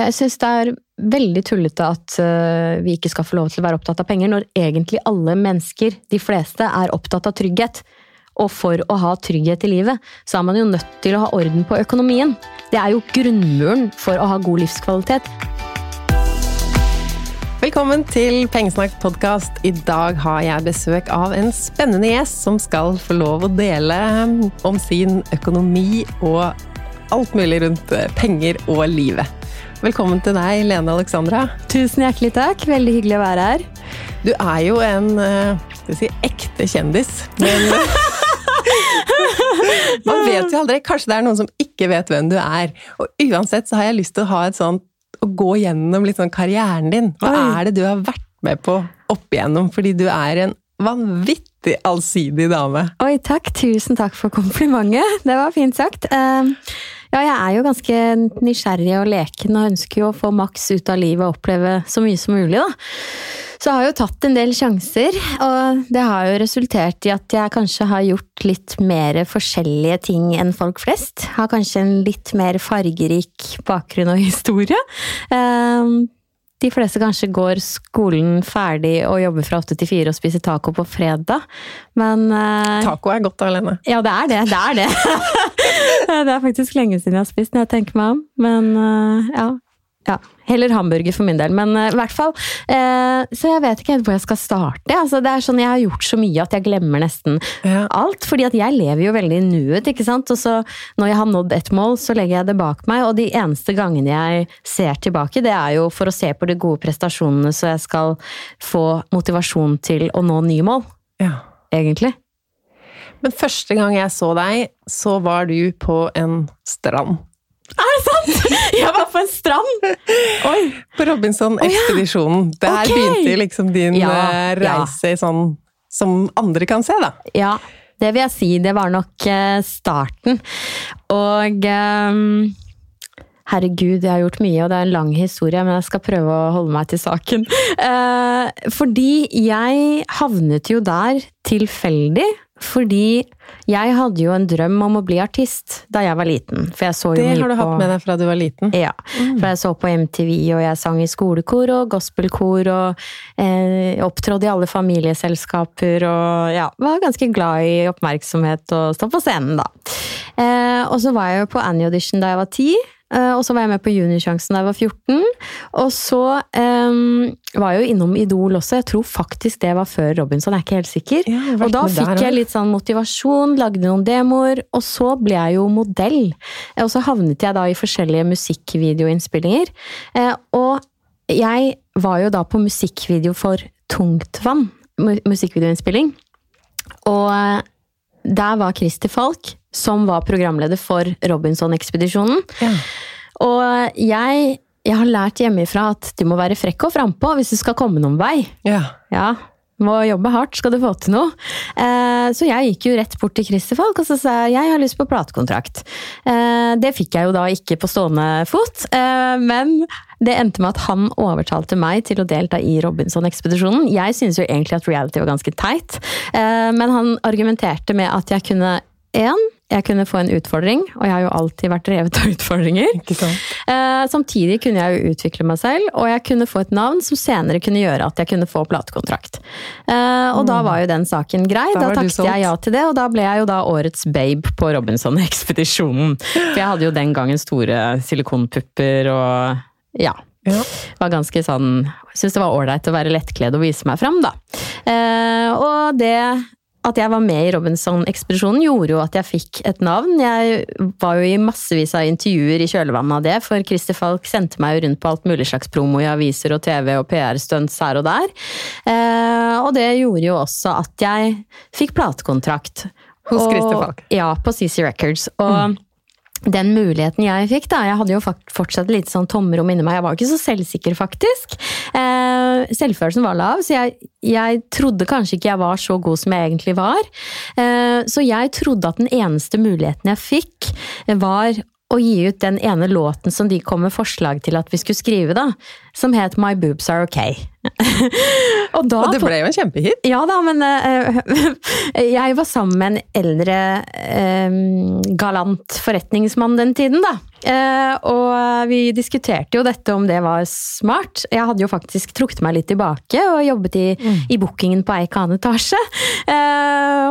Jeg syns det er veldig tullete at uh, vi ikke skal få lov til å være opptatt av penger, når egentlig alle mennesker, de fleste, er opptatt av trygghet. Og for å ha trygghet i livet, så er man jo nødt til å ha orden på økonomien. Det er jo grunnmuren for å ha god livskvalitet. Velkommen til Pengesnakk podkast. I dag har jeg besøk av en spennende gjest som skal få lov å dele om sin økonomi og alt mulig rundt eh, penger og livet. Velkommen til deg, Lene Alexandra. Tusen hjertelig takk. Veldig hyggelig å være her. Du er jo en eh, skal si, ekte kjendis. Men man vet jo aldri. Kanskje det er noen som ikke vet hvem du er. Og uansett så har jeg lyst til å ha et sånt å gå gjennom litt sånn karrieren din. Hva Oi. er det du har vært med på opp igjennom? Fordi du er en vanvittig allsidig dame. Oi, takk. Tusen takk for komplimentet. Det var fint sagt. Uh, ja, jeg er jo ganske nysgjerrig og leken og ønsker jo å få maks ut av livet og oppleve så mye som mulig, da. Så jeg har jo tatt en del sjanser, og det har jo resultert i at jeg kanskje har gjort litt mer forskjellige ting enn folk flest. Har kanskje en litt mer fargerik bakgrunn og historie. Ehm, de fleste kanskje går skolen ferdig og jobber fra åtte til fire og spiser taco på fredag, men uh, Taco er godt, Alene. Ja, det er det. Det er det. det er faktisk lenge siden jeg har spist, når jeg tenker meg om. Men uh, ja. Ja. Heller hamburger for min del, men uh, i hvert fall. Uh, så jeg vet ikke helt hvor jeg skal starte. Altså, det er sånn, Jeg har gjort så mye at jeg glemmer nesten ja. alt. fordi at jeg lever jo veldig i nuet. ikke sant? Og så når jeg har nådd et mål, så legger jeg det bak meg. Og de eneste gangene jeg ser tilbake, det er jo for å se på de gode prestasjonene, så jeg skal få motivasjon til å nå nye mål. Ja. Egentlig. Men første gang jeg så deg, så var du på en strand. Er det sant?! Jeg var på en strand! Oi. På Robinson-ekspedisjonen. Oh, ja. Der okay. begynte liksom din ja, eh, reise ja. sånn som andre kan se, da. Ja, det vil jeg si. Det var nok eh, starten. Og um Herregud, jeg har gjort mye, og det er en lang historie, men jeg skal prøve å holde meg til saken. Uh, fordi jeg havnet jo der tilfeldig fordi jeg hadde jo en drøm om å bli artist da jeg var liten. det har du på, hatt med deg fra du var liten? Ja. Mm. For jeg så på MTV, og jeg sang i skolekor og gospelkor, og eh, opptrådte i alle familieselskaper, og ja, var ganske glad i oppmerksomhet og stå på scenen, da. Eh, og så var jeg jo på Annie Audition da jeg var ti. Eh, og så var jeg med på Juniorsjansen da jeg var 14. Og så um, var jeg jo innom Idol også. Jeg tror faktisk det var før Robinson, jeg er ikke helt sikker. Ja, og da fikk der, jeg litt sånn motivasjon, lagde noen demoer, og så ble jeg jo modell. Eh, og så havnet jeg da i forskjellige musikkvideoinnspillinger. Og jeg var jo da på musikkvideo for Tungtvann, musikkvideoinnspilling. Og der var Christer Falk, som var programleder for Robinson-ekspedisjonen. Ja. Og jeg, jeg, har lært hjemmefra at du må være frekk og frampå hvis du skal komme noen vei. Ja. ja. Må jobbe hardt, skal du få til noe. Eh, så jeg gikk jo rett bort til Christer Falk og så sa jeg jeg har lyst på platekontrakt. Eh, det fikk jeg jo da ikke på stående fot, eh, men det endte med at han overtalte meg til å delta i Robinson-ekspedisjonen. Jeg synes jo egentlig at reality var ganske teit, men han argumenterte med at jeg kunne én jeg kunne få en utfordring, og jeg har jo alltid vært revet av utfordringer. Eh, samtidig kunne jeg jo utvikle meg selv, og jeg kunne få et navn som senere kunne gjøre at jeg kunne få platekontrakt. Eh, og mm. da var jo den saken grei. Da, da takket jeg ja til det, og da ble jeg jo da årets babe på Robinson-ekspedisjonen. For jeg hadde jo den gangen store silikonpupper og ja. Ja. Var ganske sånn Syns det var ålreit å være lettkledd og vise meg fram, da. Eh, og det at jeg var med i Robinson-ekspedisjonen gjorde jo at jeg fikk et navn. Jeg var jo i massevis av intervjuer i kjølvannet av det, for Christer Falk sendte meg jo rundt på alt mulig slags promo i aviser og TV og PR-stunts her og der. Eh, og det gjorde jo også at jeg fikk platekontrakt. Hos Christer Falk? Ja, på CC Records. Og mm den muligheten jeg fikk, da Jeg hadde jo fortsatt litt sånn tomrom inni meg. Jeg var ikke så selvsikker, faktisk. Eh, selvfølelsen var lav, så jeg, jeg, trodde kanskje ikke jeg var så god som jeg egentlig var. Eh, så jeg trodde at den eneste muligheten jeg fikk, var å gi ut den ene låten som de kom med forslag til at vi skulle skrive, da. Som het My Boobs Are Ok. og, da, og det ble jo en kjempehit. Ja da, men uh, jeg var sammen med en eldre uh, galant forretningsmann den tiden, da. Uh, og vi diskuterte jo dette om det var smart. Jeg hadde jo faktisk trukket meg litt tilbake og jobbet i, mm. i bookingen på Eik etasje.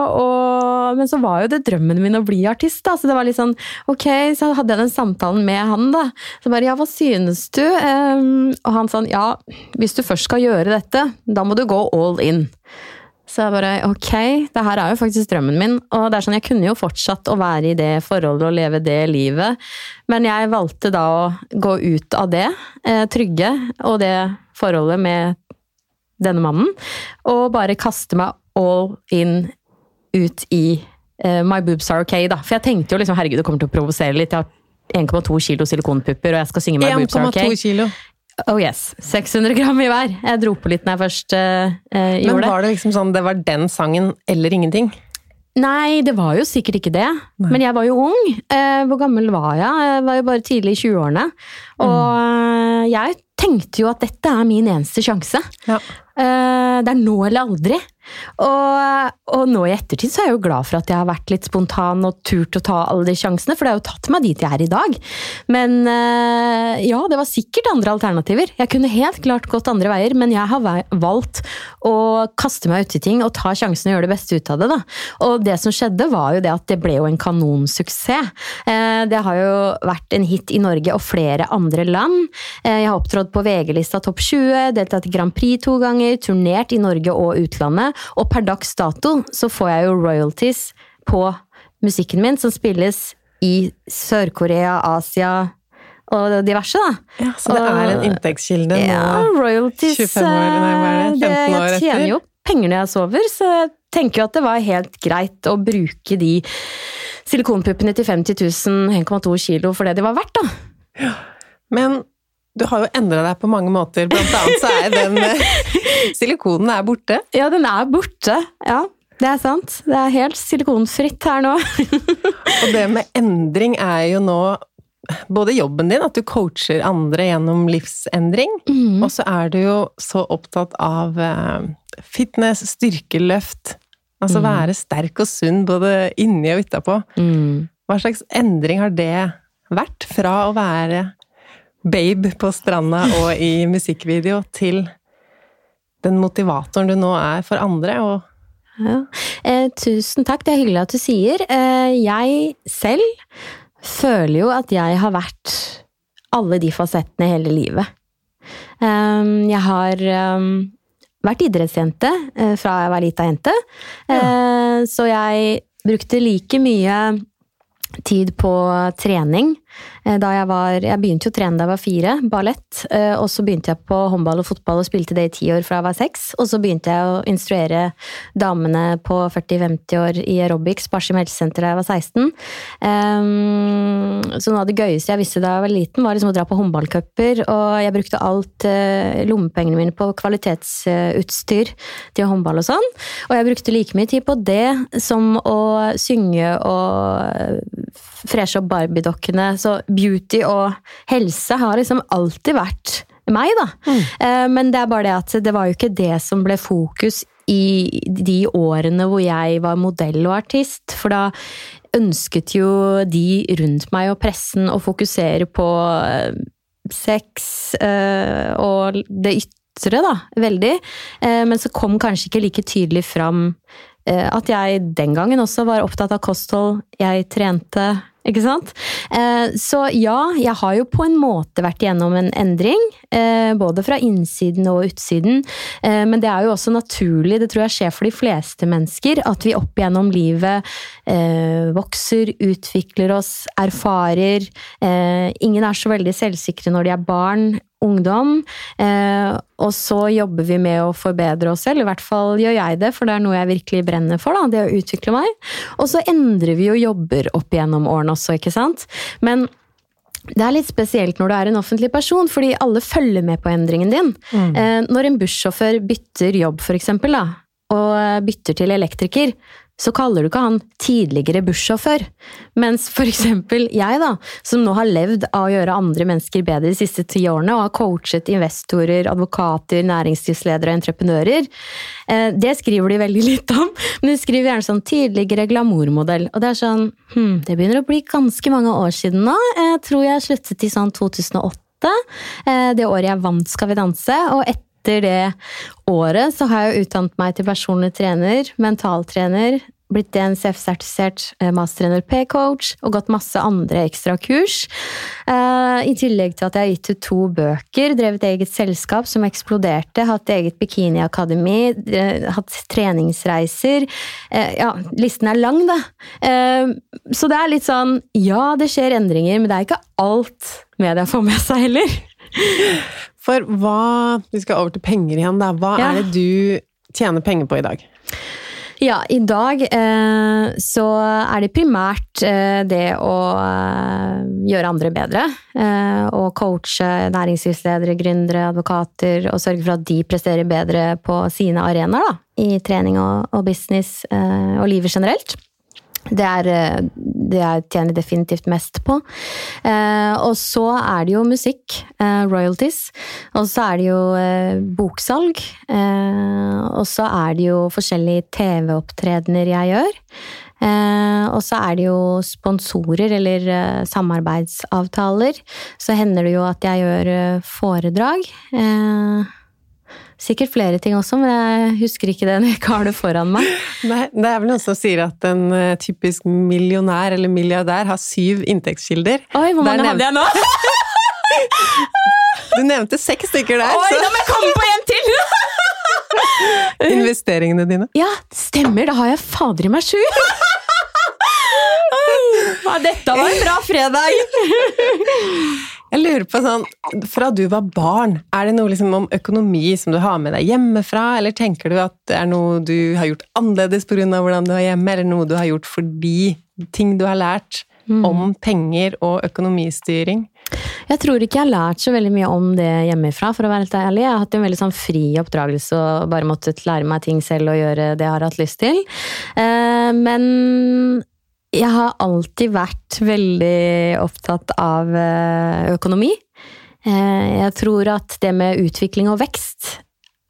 Og, men så var jo det drømmen min å bli artist, da. Så det var litt sånn ok, så hadde jeg den samtalen med han, da. Så bare ja, hva synes du? Og han sa ja, hvis du først skal gjøre dette, da må du gå all in. Så jeg bare ok, det her er jo faktisk drømmen min. Og det er sånn, jeg kunne jo fortsatt å være i det forholdet og leve det livet, men jeg valgte da å gå ut av det eh, trygge og det forholdet med denne mannen, og bare kaste meg all in ut i eh, My boobs are okay, da. For jeg tenkte jo liksom herregud, det kommer til å provosere litt. Jeg har 1,2 kilo silikonpupper, og jeg skal synge My boobs are okay. 1,2 kilo. Oh yes. 600 gram i hver. Jeg dro på litt når jeg først uh, gjorde det. Men var det liksom sånn det var den sangen eller ingenting? Nei, det var jo sikkert ikke det. Nei. Men jeg var jo ung. Uh, hvor gammel var jeg? Jeg var jo bare tidlig i 20-årene. Og mm. jeg tenkte jo at dette er min eneste sjanse. Ja. Uh, det er nå eller aldri. Og, og, nå i ettertid så er jeg jo glad for at jeg har vært litt spontan og turt å ta alle de sjansene, for det har jo tatt meg dit jeg er i dag. Men eh, ja, det var sikkert andre alternativer. Jeg kunne helt klart gått andre veier, men jeg har valgt å kaste meg uti ting og ta sjansen og gjøre det beste ut av det. Da. Og det som skjedde, var jo det at det ble jo en kanonsuksess. Eh, det har jo vært en hit i Norge og flere andre land. Eh, jeg har opptrådt på VG-lista Topp 20, deltatt i Grand Prix to ganger, turnert i Norge og utlandet. Og per dags dato så får jeg jo royalties på musikken min, som spilles i Sør-Korea, Asia og diverse, da. Ja, Så det er en inntektskilde nå? Ja, royalties 25 år, nei, det, 15 år etter? Jeg tjener jo penger når jeg sover, så jeg tenker jo at det var helt greit å bruke de silikonpuppene til 50 000, 1,2 kilo for det de var verdt, da. Ja. Men du har jo endra deg på mange måter, blant annet så er den eh, silikonen er borte. Ja, den er borte. Ja, det er sant. Det er helt silikonfritt her nå. og det med endring er jo nå både jobben din, at du coacher andre gjennom livsendring, mm. og så er du jo så opptatt av eh, fitness, styrkeløft. Altså mm. være sterk og sunn både inni og utapå. Mm. Hva slags endring har det vært fra å være babe på stranda og i musikkvideo til den motivatoren du nå er for andre. og ja. Eh, tusen takk, det er hyggelig at du sier. Eh, jeg selv føler jo at jeg har vært alle de fasettene hele livet. Um, jeg har um, vært idrettsjente uh, fra jeg var lita jente. Ja. Uh, så jeg brukte like mye tid på trening Eh, da jeg var Jeg begynte jo å trene da jeg var fire, ballett. Eh, og så begynte jeg på håndball og fotball og spilte det i ti år fra jeg var seks. Og så begynte jeg å instruere damene på 40-50 år i aerobics på Askim helsesenter da jeg var 16. Så noe av det gøyeste jeg visste da jeg var liten, var liksom å dra på håndballcuper. Og jeg brukte alt eh, lommepengene mine på kvalitetsutstyr til håndball og sånn. Og jeg brukte like mye tid på det som å synge og freshe opp Barbie-dokkene så beauty og helse har liksom alltid vært meg, da. Mm. Eh, men det er bare det at det var jo ikke det som ble fokus i de årene hvor jeg var modell og artist. For da ønsket jo de rundt meg og pressen å fokusere på eh, sex eh, og det ytre, da, veldig. Men så kom kanskje ikke like tydelig fram at jeg den gangen også var opptatt av kosthold. Jeg trente ikke sant? Eh, så ja, jeg har jo på en måte vært gjennom en endring. Eh, både fra innsiden og utsiden. Eh, men det er jo også naturlig, det tror jeg skjer for de fleste mennesker, at vi opp gjennom livet vokser, utvikler oss, erfarer. Ingen er så veldig selvsikre når de er barn ungdom. Eh, og så jobber vi med å forbedre oss selv, i hvert fall gjør jeg det, for det er noe jeg virkelig brenner for, da, det å utvikle meg. Og så endrer vi jo jobber opp gjennom årene også, ikke sant. Men det er litt spesielt når du er en offentlig person, fordi alle følger med på endringen din. Mm. Eh, når en bussjåfør bytter jobb, for eksempel, da, og bytter til elektriker, så kaller du ikke han tidligere bussjåfør. Mens for eksempel jeg, da, som nå har levd av å gjøre andre mennesker bedre de siste ti årene, og har coachet investorer, advokater, næringslivsledere og entreprenører, eh, det skriver de veldig litt om. Men de skriver gjerne sånn tidligere glamourmodell. Og det er sånn hm, Det begynner å bli ganske mange år siden nå. Jeg tror jeg sluttet i sånn 2008. Eh, det året jeg vant Skal vi danse. og etter etter det året så har jeg utdannet meg til personlig trener, mentaltrener, blitt DNCF-sertifisert mastertrener P-coach og gått masse andre ekstrakurs. Uh, I tillegg til at jeg har gitt ut to bøker, drevet eget selskap som eksploderte, hatt eget bikiniakademi, uh, hatt treningsreiser. Ja, listen er lang, da. så det er litt sånn Ja, det skjer endringer, men det er ikke alt media får med seg heller. For hva Vi skal over til penger igjen, da. Hva ja. er det du tjener penger på i dag? Ja, i dag eh, så er det primært eh, det å eh, gjøre andre bedre. Eh, og coache næringslivsledere, gründere, advokater, og sørge for at de presterer bedre på sine arenaer. da, I trening og, og business eh, og livet generelt. Det er eh, det jeg tjener definitivt mest på. Eh, og så er det jo musikk, eh, royalties. Og så er det jo eh, boksalg. Eh, og så er det jo forskjellige TV-opptredener jeg gjør. Eh, og så er det jo sponsorer eller samarbeidsavtaler. Så hender det jo at jeg gjør foredrag. Eh, Sikkert flere ting også, men jeg husker ikke det når jeg ikke har det foran meg. Nei, det er vel noen som sier at en uh, typisk millionær eller milliardær har syv inntektskilder. Oi, hvor mange hadde jeg nå? du nevnte seks stykker der. Oi, da må jeg komme på en til! Investeringene dine? Ja, stemmer. Da har jeg fader i meg sju. Ja, dette var en bra fredag! Jeg lurer på sånn, Fra du var barn, er det noe liksom om økonomi som du har med deg hjemmefra, eller tenker du at det er noe du har gjort annerledes pga. hvordan du er hjemme, eller noe du har gjort fordi ting du har lært mm. om penger og økonomistyring? Jeg tror ikke jeg har lært så veldig mye om det hjemmefra, for å være helt ærlig. Jeg har hatt en veldig sånn fri oppdragelse og bare måttet lære meg ting selv og gjøre det jeg har hatt lyst til. Eh, men jeg har alltid vært veldig opptatt av eh, økonomi. Eh, jeg tror at det med utvikling og vekst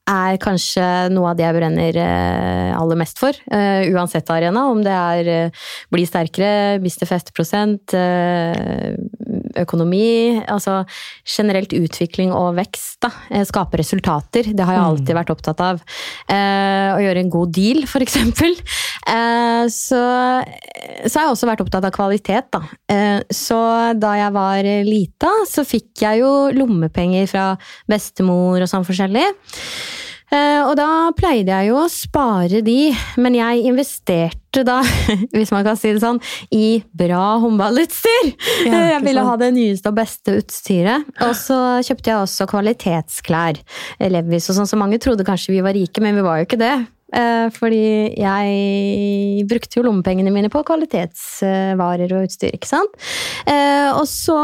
er kanskje noe av det jeg brenner eh, aller mest for. Uansett arena, om det er bli sterkere, miste festeprosent, uh, økonomi Altså generelt utvikling og vekst. da, Skape resultater. Det har jeg mm. alltid vært opptatt av. Å gjøre en god deal, for eksempel. Så, så har jeg også vært opptatt av kvalitet, da. Så da jeg var lita, så fikk jeg jo lommepenger fra bestemor og sånn forskjellig. Eh, og da pleide jeg jo å spare de, men jeg investerte da, hvis man kan si det sånn, i bra håndballutstyr! Ja, jeg ville ha det nyeste og beste utstyret. Og så kjøpte jeg også kvalitetsklær. Levis og sånn, så mange trodde kanskje vi var rike, men vi var jo ikke det. Eh, fordi jeg brukte jo lommepengene mine på kvalitetsvarer og utstyr, ikke sant. Eh, og så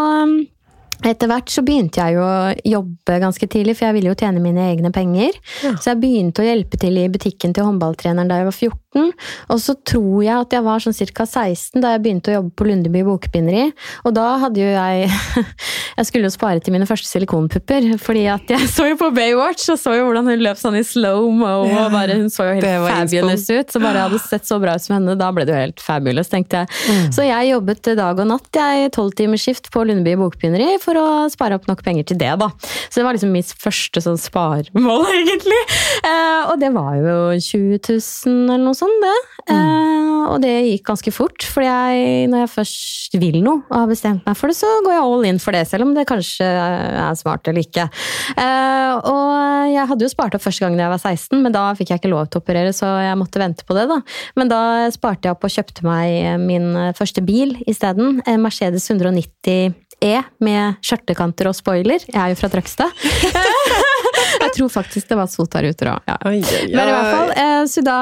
etter hvert så begynte jeg jo å jobbe ganske tidlig, for jeg ville jo tjene mine egne penger. Ja. Så jeg begynte å hjelpe til i butikken til håndballtreneren da jeg var 14. Og så tror jeg at jeg var sånn ca. 16 da jeg begynte å jobbe på Lundeby bokbinderi. Og da hadde jo jeg Jeg skulle jo spare til mine første silikonpupper, fordi at jeg så jo på Baywatch og så jo hvordan hun løp sånn i slow-mo, og bare hun så jo helt fabulous ut. Så bare jeg hadde sett så bra ut som henne, da ble det jo helt fabulous, tenkte jeg. Mm. Så jeg jobbet dag og natt, jeg tolvtimersskift på Lundeby bokbinderi for å spare opp nok penger til det, da. Så det var liksom mitt første sånn sparemål, egentlig. Eh, og det var jo 20 000 eller noe sånt, det. Mm. Eh, og det gikk ganske fort, for når jeg først vil noe og har bestemt meg for det, så går jeg all in for det, selv om det kanskje er smart eller ikke. Eh, og jeg hadde jo spart opp første gang da jeg var 16, men da fikk jeg ikke lov til å operere, så jeg måtte vente på det, da. Men da sparte jeg opp og kjøpte meg min første bil isteden. Mercedes 190 E med skjørtekanter og spoiler. Jeg er jo fra Trøgstad. jeg tror faktisk det var Sotaruter òg. Ja. Men i hvert fall, eh, så da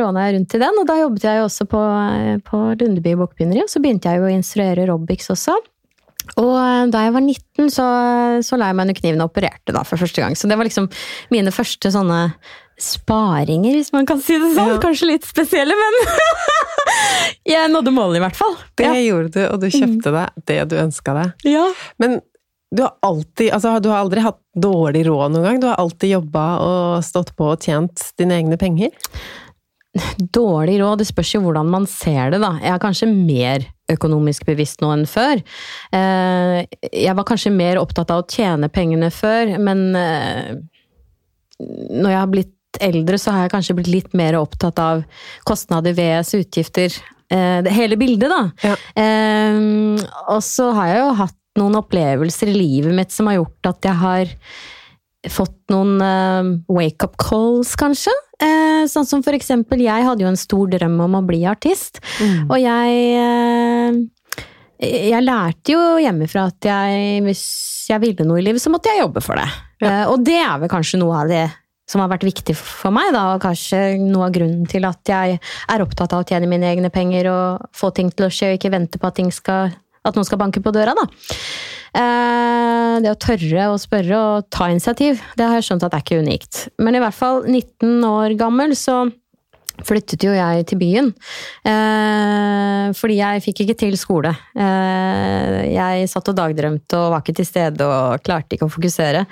råna jeg rundt i den, og da jobbet jeg jo også på, eh, på Lundeby Bokbinderi. Og så begynte jeg jo å instruere Robix også. Og eh, da jeg var 19, så, så la jeg meg under kniven og opererte da for første gang. Så det var liksom mine første sånne sparinger, hvis man kan si det sånn. Ja. Kanskje litt spesielle, men jeg nådde målet i hvert fall. Det Ja. gjorde du, og du kjøpte deg det du ønska deg. ja. Men du har alltid, altså du har aldri hatt dårlig råd noen gang? Du har alltid jobba og stått på og tjent dine egne penger? Dårlig råd, det spørs jo hvordan man ser det, da. Jeg er kanskje mer økonomisk bevisst nå enn før. Eh, Jeg var kanskje mer opptatt av å tjene pengene før, men eh, når jeg har blitt eldre, så har jeg kanskje blitt litt mer opptatt av kostnader VS utgifter. Eh, det hele bildet, da. Ja. Og så har jeg jo hatt noen opplevelser i livet mitt som har gjort at jeg har fått noen wake-up calls, kanskje. Eh, sånn som for eksempel, jeg hadde jo en stor drøm om å bli artist. Og jeg eh, Jeg lærte jo hjemmefra at jeg, hvis jeg ville noe i livet, så måtte jeg jobbe for det. Ja. Eh, og det er vel kanskje noe av det som har vært viktig for meg, da, og kanskje noe av grunnen til at jeg er opptatt av å tjene mine egne penger og få ting til å skje, og ikke vente på at, ting skal, at noen skal banke på døra, da. Eh, det å tørre å spørre og ta initiativ, det har jeg skjønt at det er ikke unikt. Men i hvert fall 19 år gammel så flyttet jo jeg til byen. Eh, fordi jeg fikk ikke til skole. Eh, jeg satt og dagdrømte og var ikke til stede og klarte ikke å fokusere.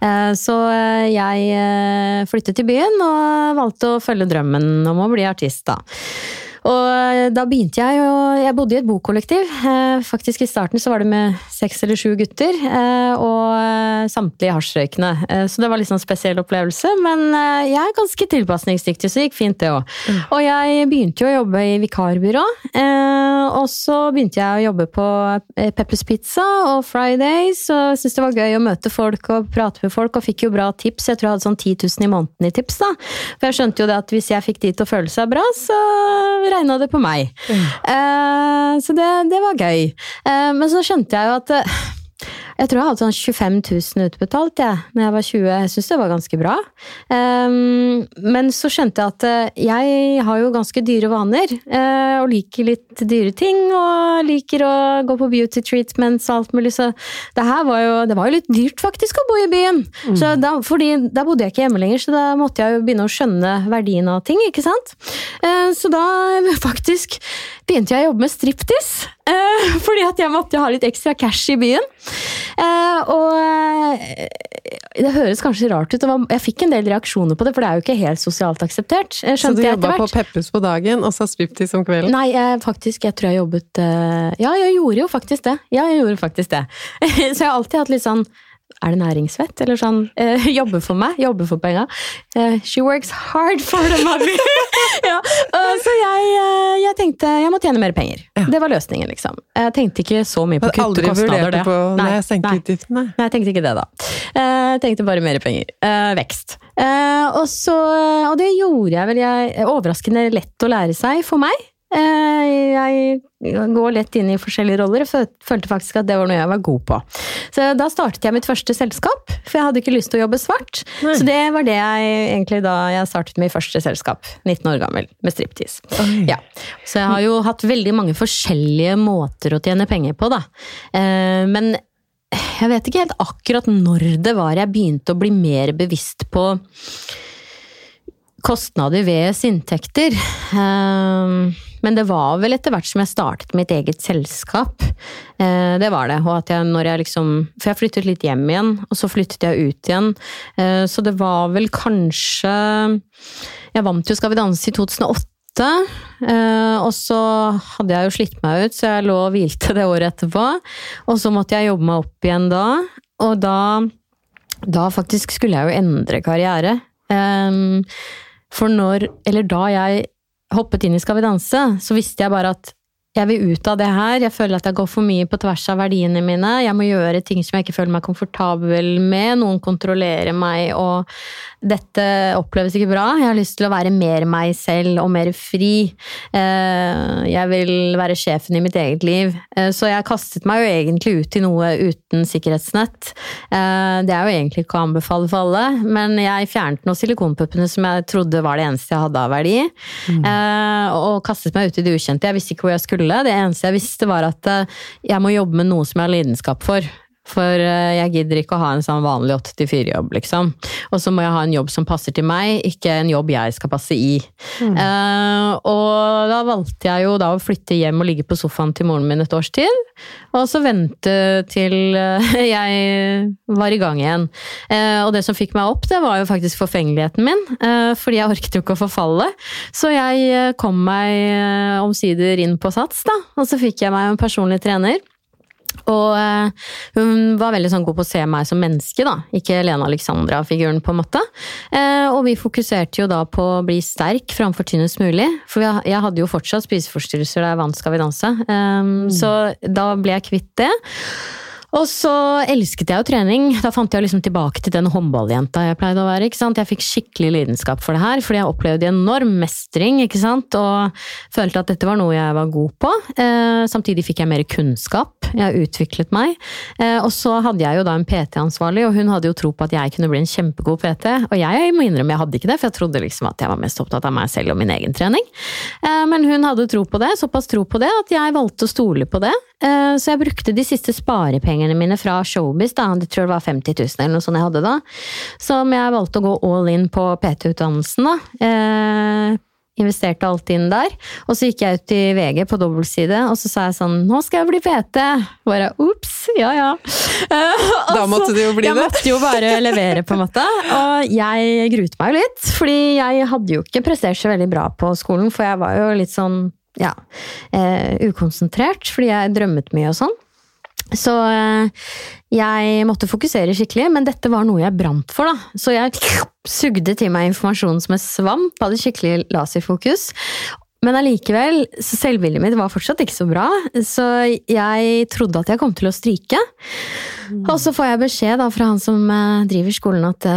Eh, så eh, jeg eh, flyttet til byen og valgte å følge drømmen om å bli artist, da. Og eh, da begynte jeg jo Jeg bodde i et bokollektiv. Eh, Faktisk i starten så var det med seks eller sju gutter, eh, og samtlige hasjrøykende. Så det var liksom en spesiell opplevelse, men jeg er ganske tilpasningsdyktig, så det gikk fint det òg. Og jeg begynte jo å jobbe i vikarbyrå, og så begynte jeg å jobbe på Peppers Pizza og Fridays, og syntes det var gøy å møte folk og prate med folk, og fikk jo bra tips. Jeg tror jeg hadde sånn 10 000 i måneden i tips, da. For jeg skjønte jo det at hvis jeg fikk de til å føle seg bra, så regna det på meg. Eh, så det, det var gøy. Uh, men så skjønte jeg jo at eh, jeg tror jeg hadde sånn 25 000 utbetalt jeg, når jeg var 20. Jeg syns det var ganske bra. Um, men så skjønte jeg at eh, jeg har jo ganske dyre vaner, Uh, og liker litt dyre ting. Og liker å gå på beauty treatments og alt mulig, så det her var jo, det var jo litt dyrt faktisk å bo i byen. Så da, fordi da bodde jeg ikke hjemme lenger, så da måtte jeg jo begynne å skjønne verdien av ting, ikke sant. Uh, så da faktisk begynte jeg å jobbe med striptease. Fordi at jeg måtte ha litt ekstra cash i byen. Eh, og eh, det høres kanskje rart ut, og jeg fikk en del reaksjoner på det, for det er jo ikke helt sosialt akseptert. eh, Så du jobba på Peppes på dagen, og så striptease om kvelden? Nei, jeg, faktisk, jeg tror jeg jobbet Ja, jeg gjorde jo faktisk det. Ja, jeg gjorde faktisk det. Så jeg har alltid hatt litt sånn er det næringsvett? Eller sånn eh, jobbe for meg, jobbe for penga. Eh, she works hard for the money! ja, eh, så jeg, eh, jeg tenkte jeg må tjene mer penger. Ja. Det var løsningen, liksom. Jeg tenkte ikke så mye på å kutte kostnader. på Nei, Nei, jeg nei. Nei, jeg tenkte ikke det, da. Eh, Jeg tenkte bare mer penger. Eh, vekst. Eh, og, så, og det gjorde jeg vel jeg, overraskende lett å lære seg for meg. Eh, jeg går lett inn i forskjellige roller og føl- følte faktisk at det var noe jeg var god på. Så da startet jeg mitt første selskap, for jeg hadde ikke lyst til å jobbe svart. Nei. Så det var det jeg egentlig da jeg startet mitt første selskap, 19 år gammel, med striptease. Ja. Så jeg har jo hatt veldig mange forskjellige måter å tjene penger på, da. Eh, Men jeg vet ikke helt akkurat når det var jeg begynte å bli mer bevisst på kostnader ved inntekter. Eh, Men det var vel etter hvert som jeg startet mitt eget selskap. Eh, Det var det. Og at jeg når jeg liksom For jeg flyttet litt hjem igjen, og så flyttet jeg ut igjen. Eh, Så det var vel kanskje Jeg vant jo Skal vi danse i 2008. eh, og så hadde jeg jo slitt meg ut, så jeg lå og hvilte det året etterpå. Og så måtte jeg jobbe meg opp igjen da. Og da, da faktisk skulle jeg jo endre karriere. Ehm, for når, eller da jeg hoppet inn i Skal vi danse, så visste jeg bare at jeg vil ut av det her. Jeg føler at jeg går for mye på tvers av verdiene mine. Jeg må gjøre ting som jeg ikke føler meg komfortabel med. Noen kontrollerer meg, og dette oppleves ikke bra. Jeg har lyst til å være mer meg selv og mer fri. Eh, Jeg vil være sjefen i mitt eget liv. Eh, Så jeg kastet meg jo egentlig ut i noe uten sikkerhetsnett. Eh, Det er jo egentlig ikke å anbefale for alle, men jeg fjernet noen silikonpuppene som jeg trodde var det eneste jeg hadde av verdi. mm. Og kastet meg ut i det ukjente. Jeg visste ikke hvor jeg skulle. Det eneste jeg visste var at jeg må jobbe med noe som jeg har lidenskap for. For eh, jeg gidder ikke å ha en sånn vanlig 8-4-jobb, liksom. Og så må jeg ha en jobb som passer til meg, ikke en jobb jeg skal passe i. Mm. Uh, og da valgte jeg jo da å flytte hjem og ligge på sofaen til moren min et års tid. Og så vente til uh, jeg var i gang igjen. Uh, og det som fikk meg opp, det var jo faktisk forfengeligheten min. fordi jeg orket jo ikke å forfalle. Så jeg kom meg omsider inn på Sats, da. Og så fikk jeg meg en personlig trener. Og eh, hun var veldig sånn god på å se meg som menneske, da. Ikke Lena Alexandra-figuren, på en måte. Eh, og vi fokuserte jo da på å bli sterk framfor tynnest mulig. For jeg hadde jo fortsatt spiseforstyrrelser da jeg vant Skal vi danse. Eh, mm. Så da ble jeg kvitt det. Og så elsket jeg jo trening. Da fant jeg liksom tilbake til den håndballjenta jeg pleide å være. ikke sant? Jeg fikk skikkelig lidenskap for det her, fordi jeg opplevde enorm mestring ikke sant? og følte at dette var noe jeg var god på. Eh, samtidig fikk jeg mer kunnskap. Jeg utviklet meg. Eh, og så hadde jeg jo da en PT-ansvarlig, og hun hadde jo tro på at jeg kunne bli en kjempegod PT. Og jeg må innrømme jeg hadde ikke det, for jeg trodde liksom at jeg var mest opptatt av meg selv og min egen trening. Eh, men hun hadde tro på det, såpass tro på det, at jeg valgte å stole på det. Eh, så jeg brukte de siste sparepengene mine fra Showbiz, da, det tror jeg var 50 000 eller noe sånt jeg hadde da, som jeg valgte å gå all in på PT-utdannelsen. da. Eh, investerte alt inn der. Og så gikk jeg ut i VG på dobbeltside, og så sa jeg sånn Nå skal jeg bli PT! Bare ops, ja ja. Uh, da måtte du jo bli jeg det. Jeg måtte jo bare levere, på en måte. Og jeg gruet meg jo litt, fordi jeg hadde jo ikke prestert så veldig bra på skolen, for jeg var jo litt sånn ja, eh, ukonsentrert, fordi jeg drømmet mye og sånn. Så eh, jeg måtte fokusere skikkelig, men dette var noe jeg brant for, da. Så jeg sugde til meg informasjonen som en svamp, hadde skikkelig laserfokus. Men allikevel, selvbildet mitt var fortsatt ikke så bra, så jeg trodde at jeg kom til å stryke. Mm. Og så får jeg beskjed da fra han som eh, driver skolen at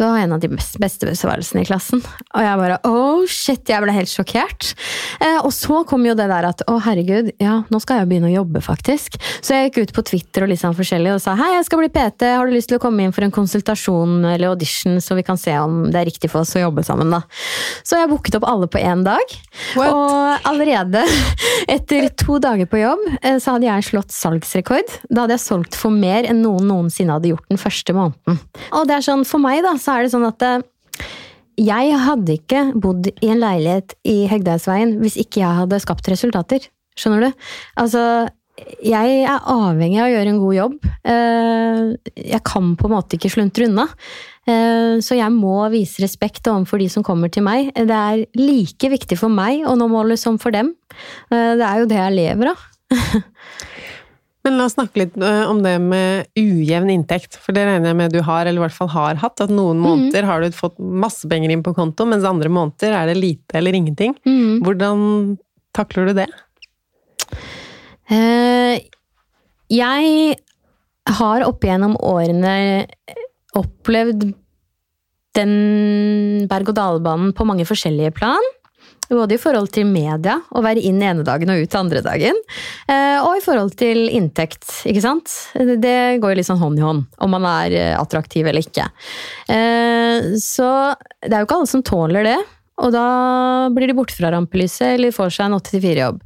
du har en av de beste besvarelsene i klassen. Og jeg bare oh shit, jeg ble helt sjokkert. Eh, og så kom jo det der at å herregud, ja, nå skal jeg begynne å jobbe, faktisk. Så jeg gikk ut på Twitter og litt sånn forskjellig og sa hei, jeg skal bli PT, har du lyst til å komme inn for en konsultasjon eller audition, så vi kan se om det er riktig for oss å jobbe sammen, da. Så jeg booket opp alle på én dag. What? Og allerede etter to dager på jobb eh, så hadde jeg slått salgsrekord. Da hadde jeg solgt for mer enn noen noensinne hadde gjort den første måneden. Og det er sånn, for meg, da, så er det sånn at eh, jeg hadde ikke bodd i en leilighet i Hegdehaugsveien hvis ikke jeg hadde skapt resultater. Skjønner du? Altså, jeg er avhengig av å gjøre en god jobb. Eh, jeg kan på en måte ikke sluntre unna. Eh, så jeg må vise respekt overfor de som kommer til meg. Det er like viktig for meg å nå målet som for dem. Det er jo det jeg lever av. Men la oss snakke litt eh, om det med ujevn inntekt, for det regner jeg med du har, eller i hvert fall har hatt. At noen mm. måneder har du fått masse penger inn på konto, mens andre måneder er det lite eller ingenting. Mm. Hvordan takler du det? Uh, jeg har opp igjennom årene opplevd den berg-og-dal-banen på mange forskjellige plan. Både i forhold til media, å være inn ene dagen og ut andre dagen. Eh, og i forhold til inntekt, ikke sant. Det går jo litt sånn hånd i hånd, om man er eh, attraktiv eller ikke. Eh, så det er jo ikke alle som tåler det. Og da blir de borte fra rampelyset eller får seg en 8-4-jobb.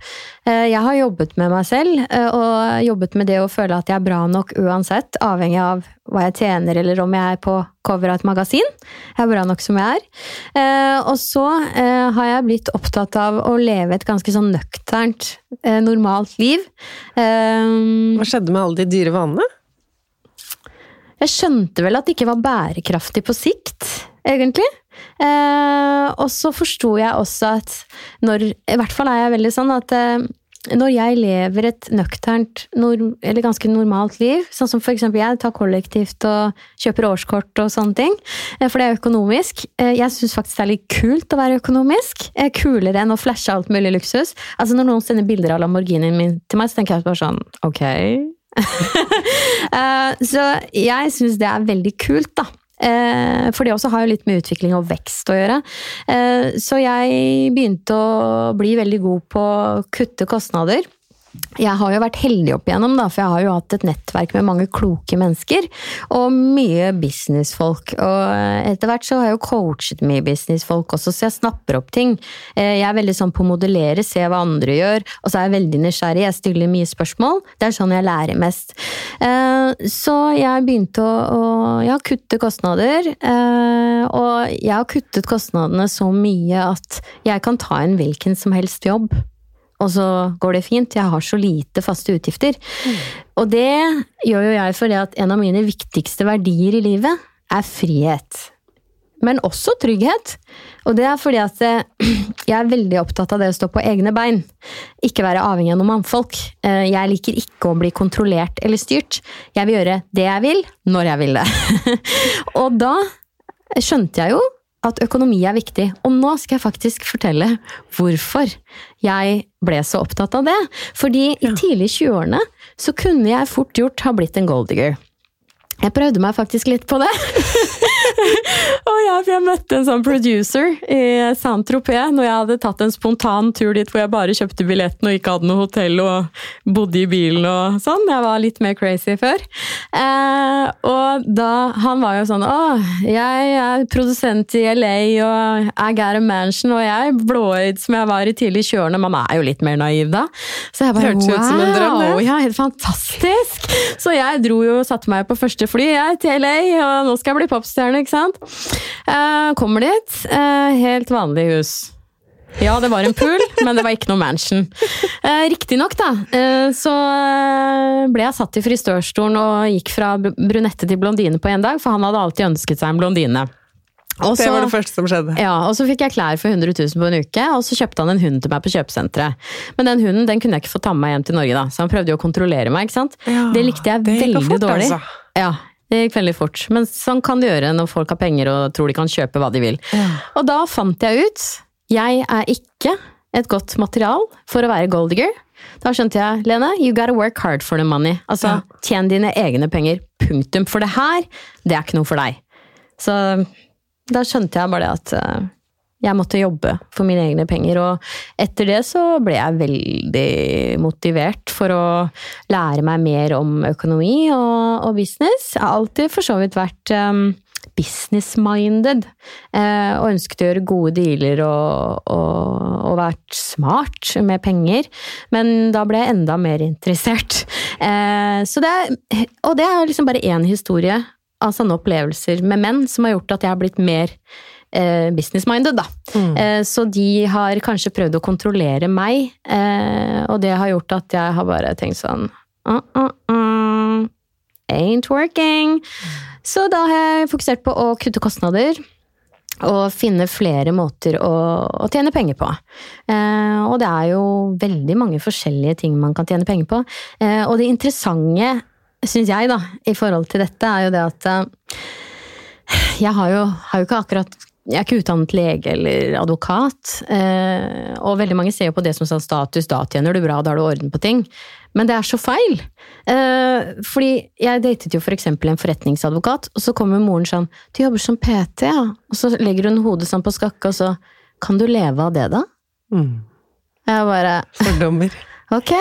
Eh, jeg har jobbet med meg selv, eh, og jobbet med det å føle at jeg er bra nok uansett, avhengig av hva jeg tjener eller om jeg er på cover av et magasin. Jeg er bra nok som jeg er. Eh, og så har jeg blitt opptatt av å leve et ganske sånn nøkternt, normalt liv. Hva skjedde med alle de dyre vanene? Jeg skjønte vel at det ikke var bærekraftig på sikt, egentlig. Eh, og så forsto jeg også at når I hvert fall er jeg veldig sånn at eh, når jeg lever et nøkternt, eller ganske normalt liv, sånn som eksempel jeg tar kollektivt og kjøper årskort og sånne ting, eh, for det er økonomisk eh, Jeg syns faktisk det er litt kult å være økonomisk. Eh, kulere enn å flashe alt mulig luksus. Altså Når noen sender bilder av Lamborghinien min til meg, så tenker jeg bare sånn Ok. så jeg syns det er veldig kult, da. Eh, for det også har jo litt med utvikling og vekst å gjøre. Eh, så jeg begynte å bli veldig god på å kutte kostnader. Jeg har jo vært heldig opp igjennom, da, for jeg har jo hatt et nettverk med mange kloke mennesker. Og mye businessfolk. Og etter hvert så har jeg jo coachet mye businessfolk også, så jeg snapper opp ting. Eh, jeg er veldig sånn på å modellere, se hva andre gjør, og så er jeg veldig nysgjerrig. Jeg stiller mye spørsmål. Det er sånn jeg lærer mest. Eh, så jeg begynte å, å har kutte kostnader. Eh, og jeg har kuttet kostnadene så mye at jeg kan ta en hvilken som helst jobb og så går det fint. Jeg har så lite faste utgifter. Mm. Og det gjør jo jeg fordi at en av mine viktigste verdier i livet er frihet. Men også trygghet. Og det er fordi at eh, jeg er veldig opptatt av det å stå på egne bein. Ikke være avhengig av noen mannfolk. Eh, jeg liker ikke å bli kontrollert eller styrt. Jeg vil gjøre det jeg vil, når jeg vil det. og da skjønte jeg jo at økonomi er viktig. Og nå skal jeg faktisk fortelle hvorfor jeg ble så opptatt av det. Fordi i tidlig 20-årene så kunne jeg fort gjort ha blitt en golddigger. Jeg prøvde meg faktisk litt på det. og ja, for jeg møtte en sånn producer i Saint-Tropez når jeg hadde tatt en spontan tur dit hvor jeg bare kjøpte billetten og ikke hadde noe hotell og bodde i bilen og sånn. Jeg var litt mer crazy før. Eh, og da Han var jo sånn Å, jeg er produsent i LA og I got a mansion, og jeg blåøyd som jeg var i tidlig 20-årene. Man er jo litt mer naiv da. Så jeg bare Hørtes ut som en drøm, det. Ja, helt fantastisk! Så jeg dro jo og satte meg på første fly jeg, til LA, og nå skal jeg bli popstjerne, ikke sant. Uh, kommer dit. Uh, helt vanlig hus. Ja, det var en pool, men det var ikke noe mansion. Eh, Riktignok, da, eh, så ble jeg satt i frisørstolen og gikk fra brunette til blondine på én dag, for han hadde alltid ønsket seg en blondine. Også, det var det første som skjedde. Ja, og Så fikk jeg klær for 100 000 på en uke, og så kjøpte han en hund til meg på kjøpesenteret. Men den hunden den kunne jeg ikke få ta med meg hjem til Norge, da, så han prøvde jo å kontrollere meg. ikke sant? Ja, det likte jeg det veldig fort, dårlig. Altså. Ja, det gikk veldig fort. Men sånn kan det gjøre når folk har penger og tror de kan kjøpe hva de vil. Ja. Og da fant jeg ut jeg er ikke et godt material for å være goldiger. Da skjønte jeg, Lene, you gotta work hard for the money. Altså, ja. tjen dine egne penger. Punktum. For det her, det er ikke noe for deg. Så da skjønte jeg bare det at uh, jeg måtte jobbe for mine egne penger. Og etter det så ble jeg veldig motivert for å lære meg mer om økonomi og, og business. Jeg har alltid for så vidt vært um, business-minded. Eh, og ønsket å gjøre gode dealer og, og, og, vært smart med penger. Men da ble jeg enda mer interessert. Eh, det, og det er liksom bare én historie av sånne opplevelser med menn som har gjort at jeg har blitt mer eh, business-minded, da. Mm. Eh, så de har kanskje prøvd å kontrollere meg, eh, og det har gjort at jeg har bare tenkt sånn uh, uh, uh, Ain't working. Så da har jeg fokusert på å kutte kostnader. Og finne flere måter å, å tjene penger på. Eh, og det er jo veldig mange forskjellige ting man kan tjene penger på. Eh, og det interessante, syns jeg, da, i forhold til dette, er jo det at eh, jeg har jo, har jo ikke akkurat jeg er ikke utdannet lege eller advokat, eh, og veldig mange ser jo på det som sånn status. Da tjener du bra, da har du orden på ting. Men det er så feil! Eh, fordi jeg datet jo. For en forretningsadvokat, og så kommer moren sånn 'Du jobber som PT, ja?' Og så legger hun hodet sånn på skakke, og så 'Kan du leve av det, da?' Mm. Jeg bare Fordommer. ok.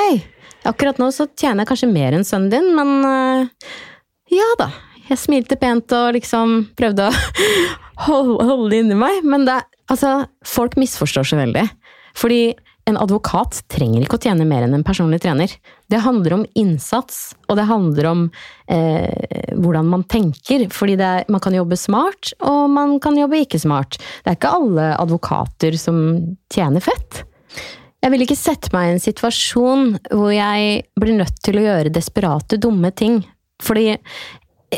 Akkurat nå så tjener jeg kanskje mer enn sønnen din, men uh, ja da. Jeg smilte pent og liksom prøvde å holde, holde inni meg. Men det, altså, folk misforstår så veldig. Fordi en advokat trenger ikke å tjene mer enn en personlig trener. Det handler om innsats, og det handler om eh, hvordan man tenker. Fordi er, man kan jobbe smart, og man kan jobbe ikke smart. Det er ikke alle advokater som tjener fett. Jeg vil ikke sette meg i en situasjon hvor jeg blir nødt til å gjøre desperate, dumme ting. Fordi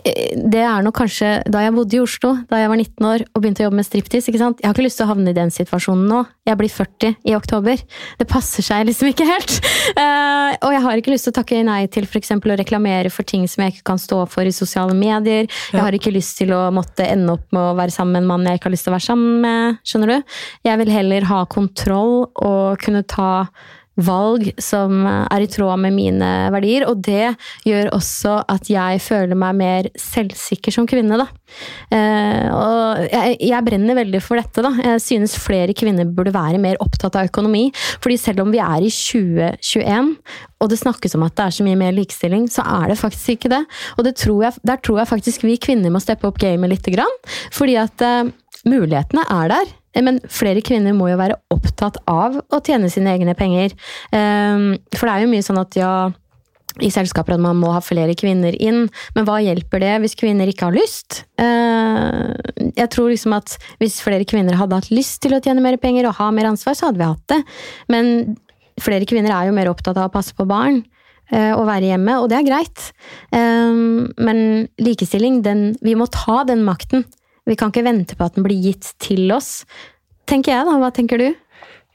det er nok kanskje da jeg bodde i Oslo, da jeg var 19 år og begynte å jobbe med striptease. ikke sant? Jeg har ikke lyst til å havne i den situasjonen nå. Jeg blir 40 i oktober. Det passer seg liksom ikke helt. Uh, og jeg har ikke lyst til å takke nei til f.eks. å reklamere for ting som jeg ikke kan stå for i sosiale medier. Jeg har ikke lyst til å måtte ende opp med å være sammen med en mann jeg ikke har lyst til å være sammen med. Skjønner du? Jeg vil heller ha kontroll og kunne ta valg som er i tråd med mine verdier, og det gjør også at jeg føler meg mer selvsikker som kvinne, da. Eh, og jeg, brenner veldig for dette, da. Jeg synes flere kvinner burde være mer opptatt av økonomi. fordi selv om vi er i 2021, og det snakkes om at det er så mye mer likestilling, så er det faktisk ikke det. Og det tror jeg, der tror jeg faktisk vi kvinner må steppe opp gamet lite grann. Fordi at uh, mulighetene er der. Eh, men flere kvinner må jo være opptatt av å tjene sine egne penger. Ehm, for det er jo mye sånn at ja, i selskaper at man må ha flere kvinner inn, men hva hjelper det hvis kvinner ikke har lyst? Eh, jeg tror liksom at hvis flere kvinner hadde hatt lyst til å tjene mer penger og ha mer ansvar, så hadde vi hatt det. Men flere kvinner er jo mer opptatt av å passe på barn eh, og være hjemme, og det er greit. Ehm, men likestilling, den, vi må ta den makten. Vi kan ikke vente på at den blir gitt til oss. Tenker jeg, da. Hva tenker du?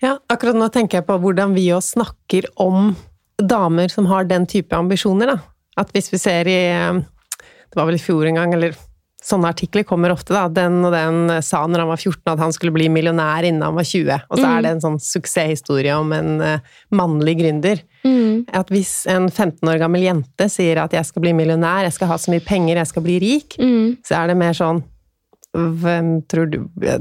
Ja, akkurat nå tenker jeg på hvordan vi òg snakker om damer som har den type ambisjoner, da. At hvis vi ser i Det var vel i fjor en gang, eller sånne artikler kommer ofte, da. Den og den sa når han var 14 at han skulle bli millionær innen han var 20. Og så mm. er det en sånn suksesshistorie om en uh, mannlig gründer. Mm. At hvis en 15 år gammel jente sier at 'jeg skal bli millionær, jeg skal ha så mye penger, jeg skal bli rik', mm. så er det mer sånn hvem tror du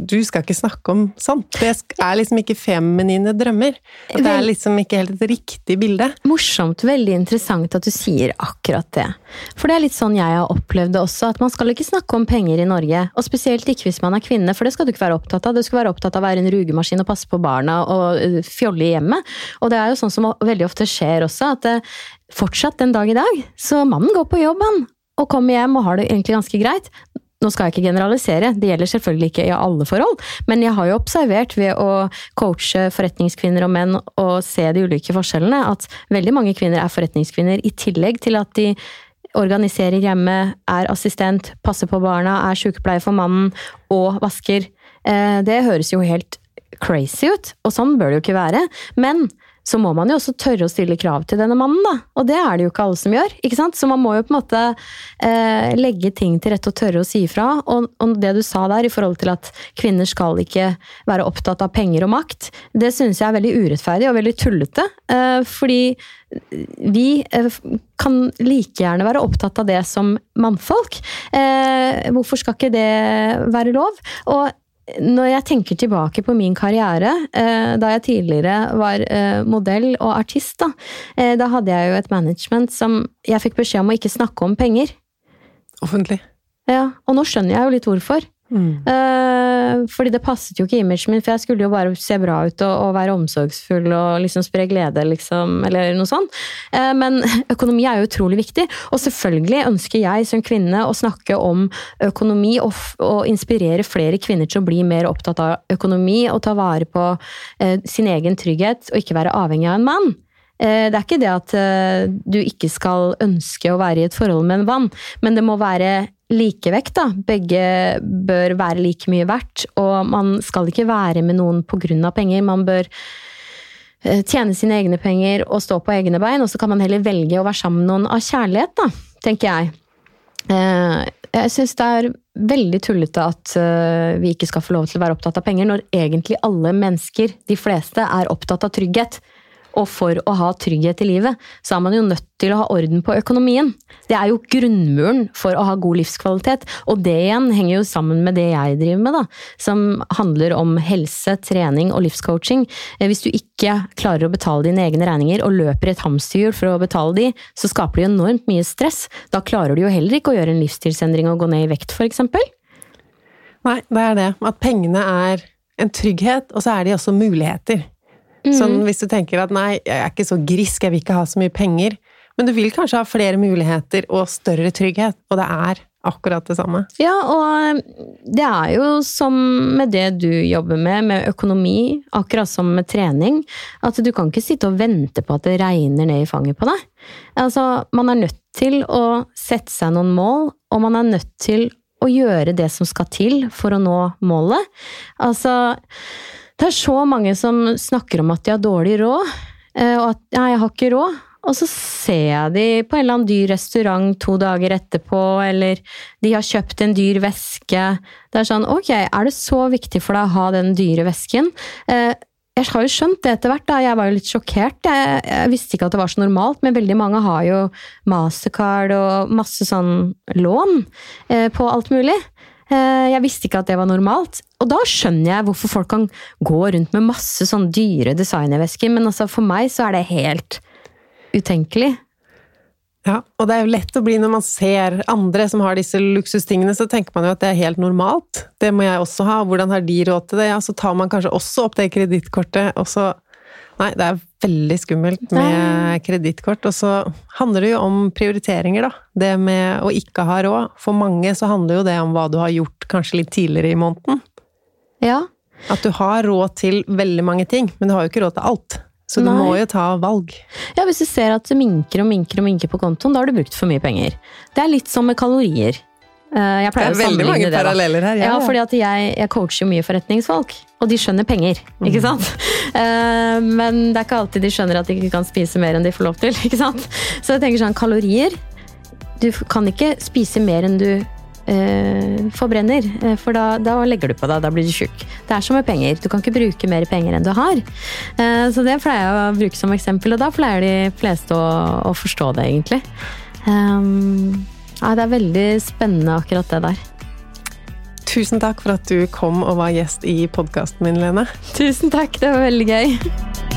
Du skal ikke snakke om sånt. Det er liksom ikke feminine drømmer. At det er liksom ikke helt et riktig bilde. Morsomt. Veldig interessant at du sier akkurat det. For det er litt sånn jeg har opplevd det også, at man skal ikke snakke om penger i Norge. Og spesielt ikke hvis man er kvinne, for det skal du ikke være opptatt av. Du skal være opptatt av å være en rugemaskin og passe på barna og øh, fjolle i hjemmet. Og det er jo sånn som veldig ofte skjer også, at det, fortsatt den dag i dag, så mannen går på jobb, han og kommer hjem og har det egentlig ganske greit. Nå skal jeg ikke generalisere, det gjelder selvfølgelig ikke i alle forhold, men jeg har jo observert ved å coache forretningskvinner og menn og se de ulike forskjellene, at veldig mange kvinner er forretningskvinner i tillegg til at de organiserer hjemme, er assistent, passer på barna, er sykepleier for mannen og vasker. Eh, det høres jo helt crazy ut, og sånn bør det jo ikke være. Men så må man jo også tørre å stille krav til denne mannen, da. Og det er det jo ikke alle som gjør. ikke sant? Så man må jo på en måte eh, legge ting til rette og tørre å si ifra. Og, og, det du sa der i forhold til at kvinner skal ikke være opptatt av penger og makt, det synes jeg er veldig urettferdig og veldig tullete. Eh, fordi vi eh, kan like gjerne være opptatt av det som mannfolk. Eh, hvorfor skal ikke det være lov? Og når jeg tenker tilbake på min karriere, eh, da jeg tidligere var eh, modell og artist, da, eh, da hadde jeg jo et management som jeg fikk beskjed om å ikke snakke om penger. Offentlig. Ja, og nå skjønner jeg jo litt hvorfor. Mm. Uh, fordi det passet jo ikke imaget min, for jeg skulle jo bare se bra ut og, og være omsorgsfull og liksom spre glede, liksom, eller noe sånt. Uh, men økonomi er jo utrolig viktig, og selvfølgelig ønsker jeg som kvinne å snakke om økonomi og, og inspirere flere kvinner til å bli mer opptatt av økonomi og ta vare på uh, sin egen trygghet og ikke være avhengig av en mann. Det er ikke det at du ikke skal ønske å være i et forhold med en mann, men det må være likevekt, da. Begge bør være like mye verdt, og man skal ikke være med noen pga. penger. Man bør eh, tjene sine egne penger og stå på egne bein, og så kan man heller velge å være sammen med noen av kjærlighet, da, tenker jeg. Eh, jeg syns det er veldig tullete at eh, vi ikke skal få lov til å være opptatt av penger, når egentlig alle mennesker, de fleste, er opptatt av trygghet. Og for å ha trygghet i livet, så er man jo nødt til å ha orden på økonomien. Det er jo grunnmuren for å ha god livskvalitet, og det igjen henger jo sammen med det jeg driver med, da. Som handler om helse, trening og livscoaching. Eh, hvis du ikke klarer å betale dine egne regninger og løper et hamsterhjul for å betale de, så skaper det enormt mye stress. Da klarer du jo heller ikke å gjøre en livsstilsendring og gå ned i vekt, eksempel. Nei, det er det. At pengene er en trygghet, og så er de også muligheter. Mm. Sånn hvis du tenker at nei, jeg er ikke så grisk, jeg vil ikke ha så mye penger. Men du vil kanskje ha flere muligheter og større trygghet, og det er akkurat det samme. Ja, og det er jo som med det du jobber med, med økonomi, akkurat som med trening, at du kan ikke sitte og vente på at det regner ned i fanget på deg. Altså, man er nødt til å sette seg noen mål, og man er nødt til å gjøre det som skal til for å nå målet. Altså det er så mange som snakker om at de har dårlig råd, eh, og at ja, jeg har ikke råd. Og så ser jeg de på en eller annen dyr restaurant to dager etterpå, eller de har kjøpt en dyr veske. Det er sånn, ok, er det så viktig for deg å ha den dyre vesken? Eh, jeg har jo skjønt det etter hvert. da, Jeg var jo litt sjokkert. Jeg, jeg visste ikke at det var så normalt, men veldig mange har jo mastercard og masse sånn lån eh, på alt mulig. Jeg visste ikke at det var normalt. Og da skjønner jeg hvorfor folk kan gå rundt med masse sånn dyre designervesker, men altså for meg så er det helt utenkelig. Ja, og det er jo lett å bli når man ser andre som har disse luksustingene, så tenker man jo at det er helt normalt. Det må jeg også ha, hvordan har de råd til det? Ja, så tar man kanskje også opp det kredittkortet, og så Nei, det er veldig skummelt med kredittkort. Og så handler det jo om prioriteringer, da. Det med å ikke ha råd. For mange så handler jo det om hva du har gjort kanskje litt tidligere i måneden. Ja. At du har råd til veldig mange ting, men du har jo ikke råd til alt. Så du Nei. må jo ta valg. Ja, Hvis du ser at det minker og minker og minker på kontoen, da har du brukt for mye penger. Det er litt som med kalorier. Eh, Jeg pleier å mange det. paralleller her. Ja, fordi at jeg, jeg coacher jo mye forretningsfolk, og de skjønner penger, ikke sant? Eh, Men det er ikke alltid de skjønner at de ikke kan spise mer enn de får lov til, ikke sant? Så jeg tenker sånn, kalorier, du kan ikke spise mer enn du eh, forbrenner, eh, for da, da legger du på deg, da blir du tjukk. Det er som med penger, du kan ikke bruke mer penger enn du har. Eh, så det pleier jeg å bruke som eksempel, og da pleier de fleste å, å forstå det egentlig. Um, ja, det er veldig spennende akkurat det der. Tusen takk for at du kom og var gjest i podkasten min, Lene. Tusen takk, det var veldig gøy.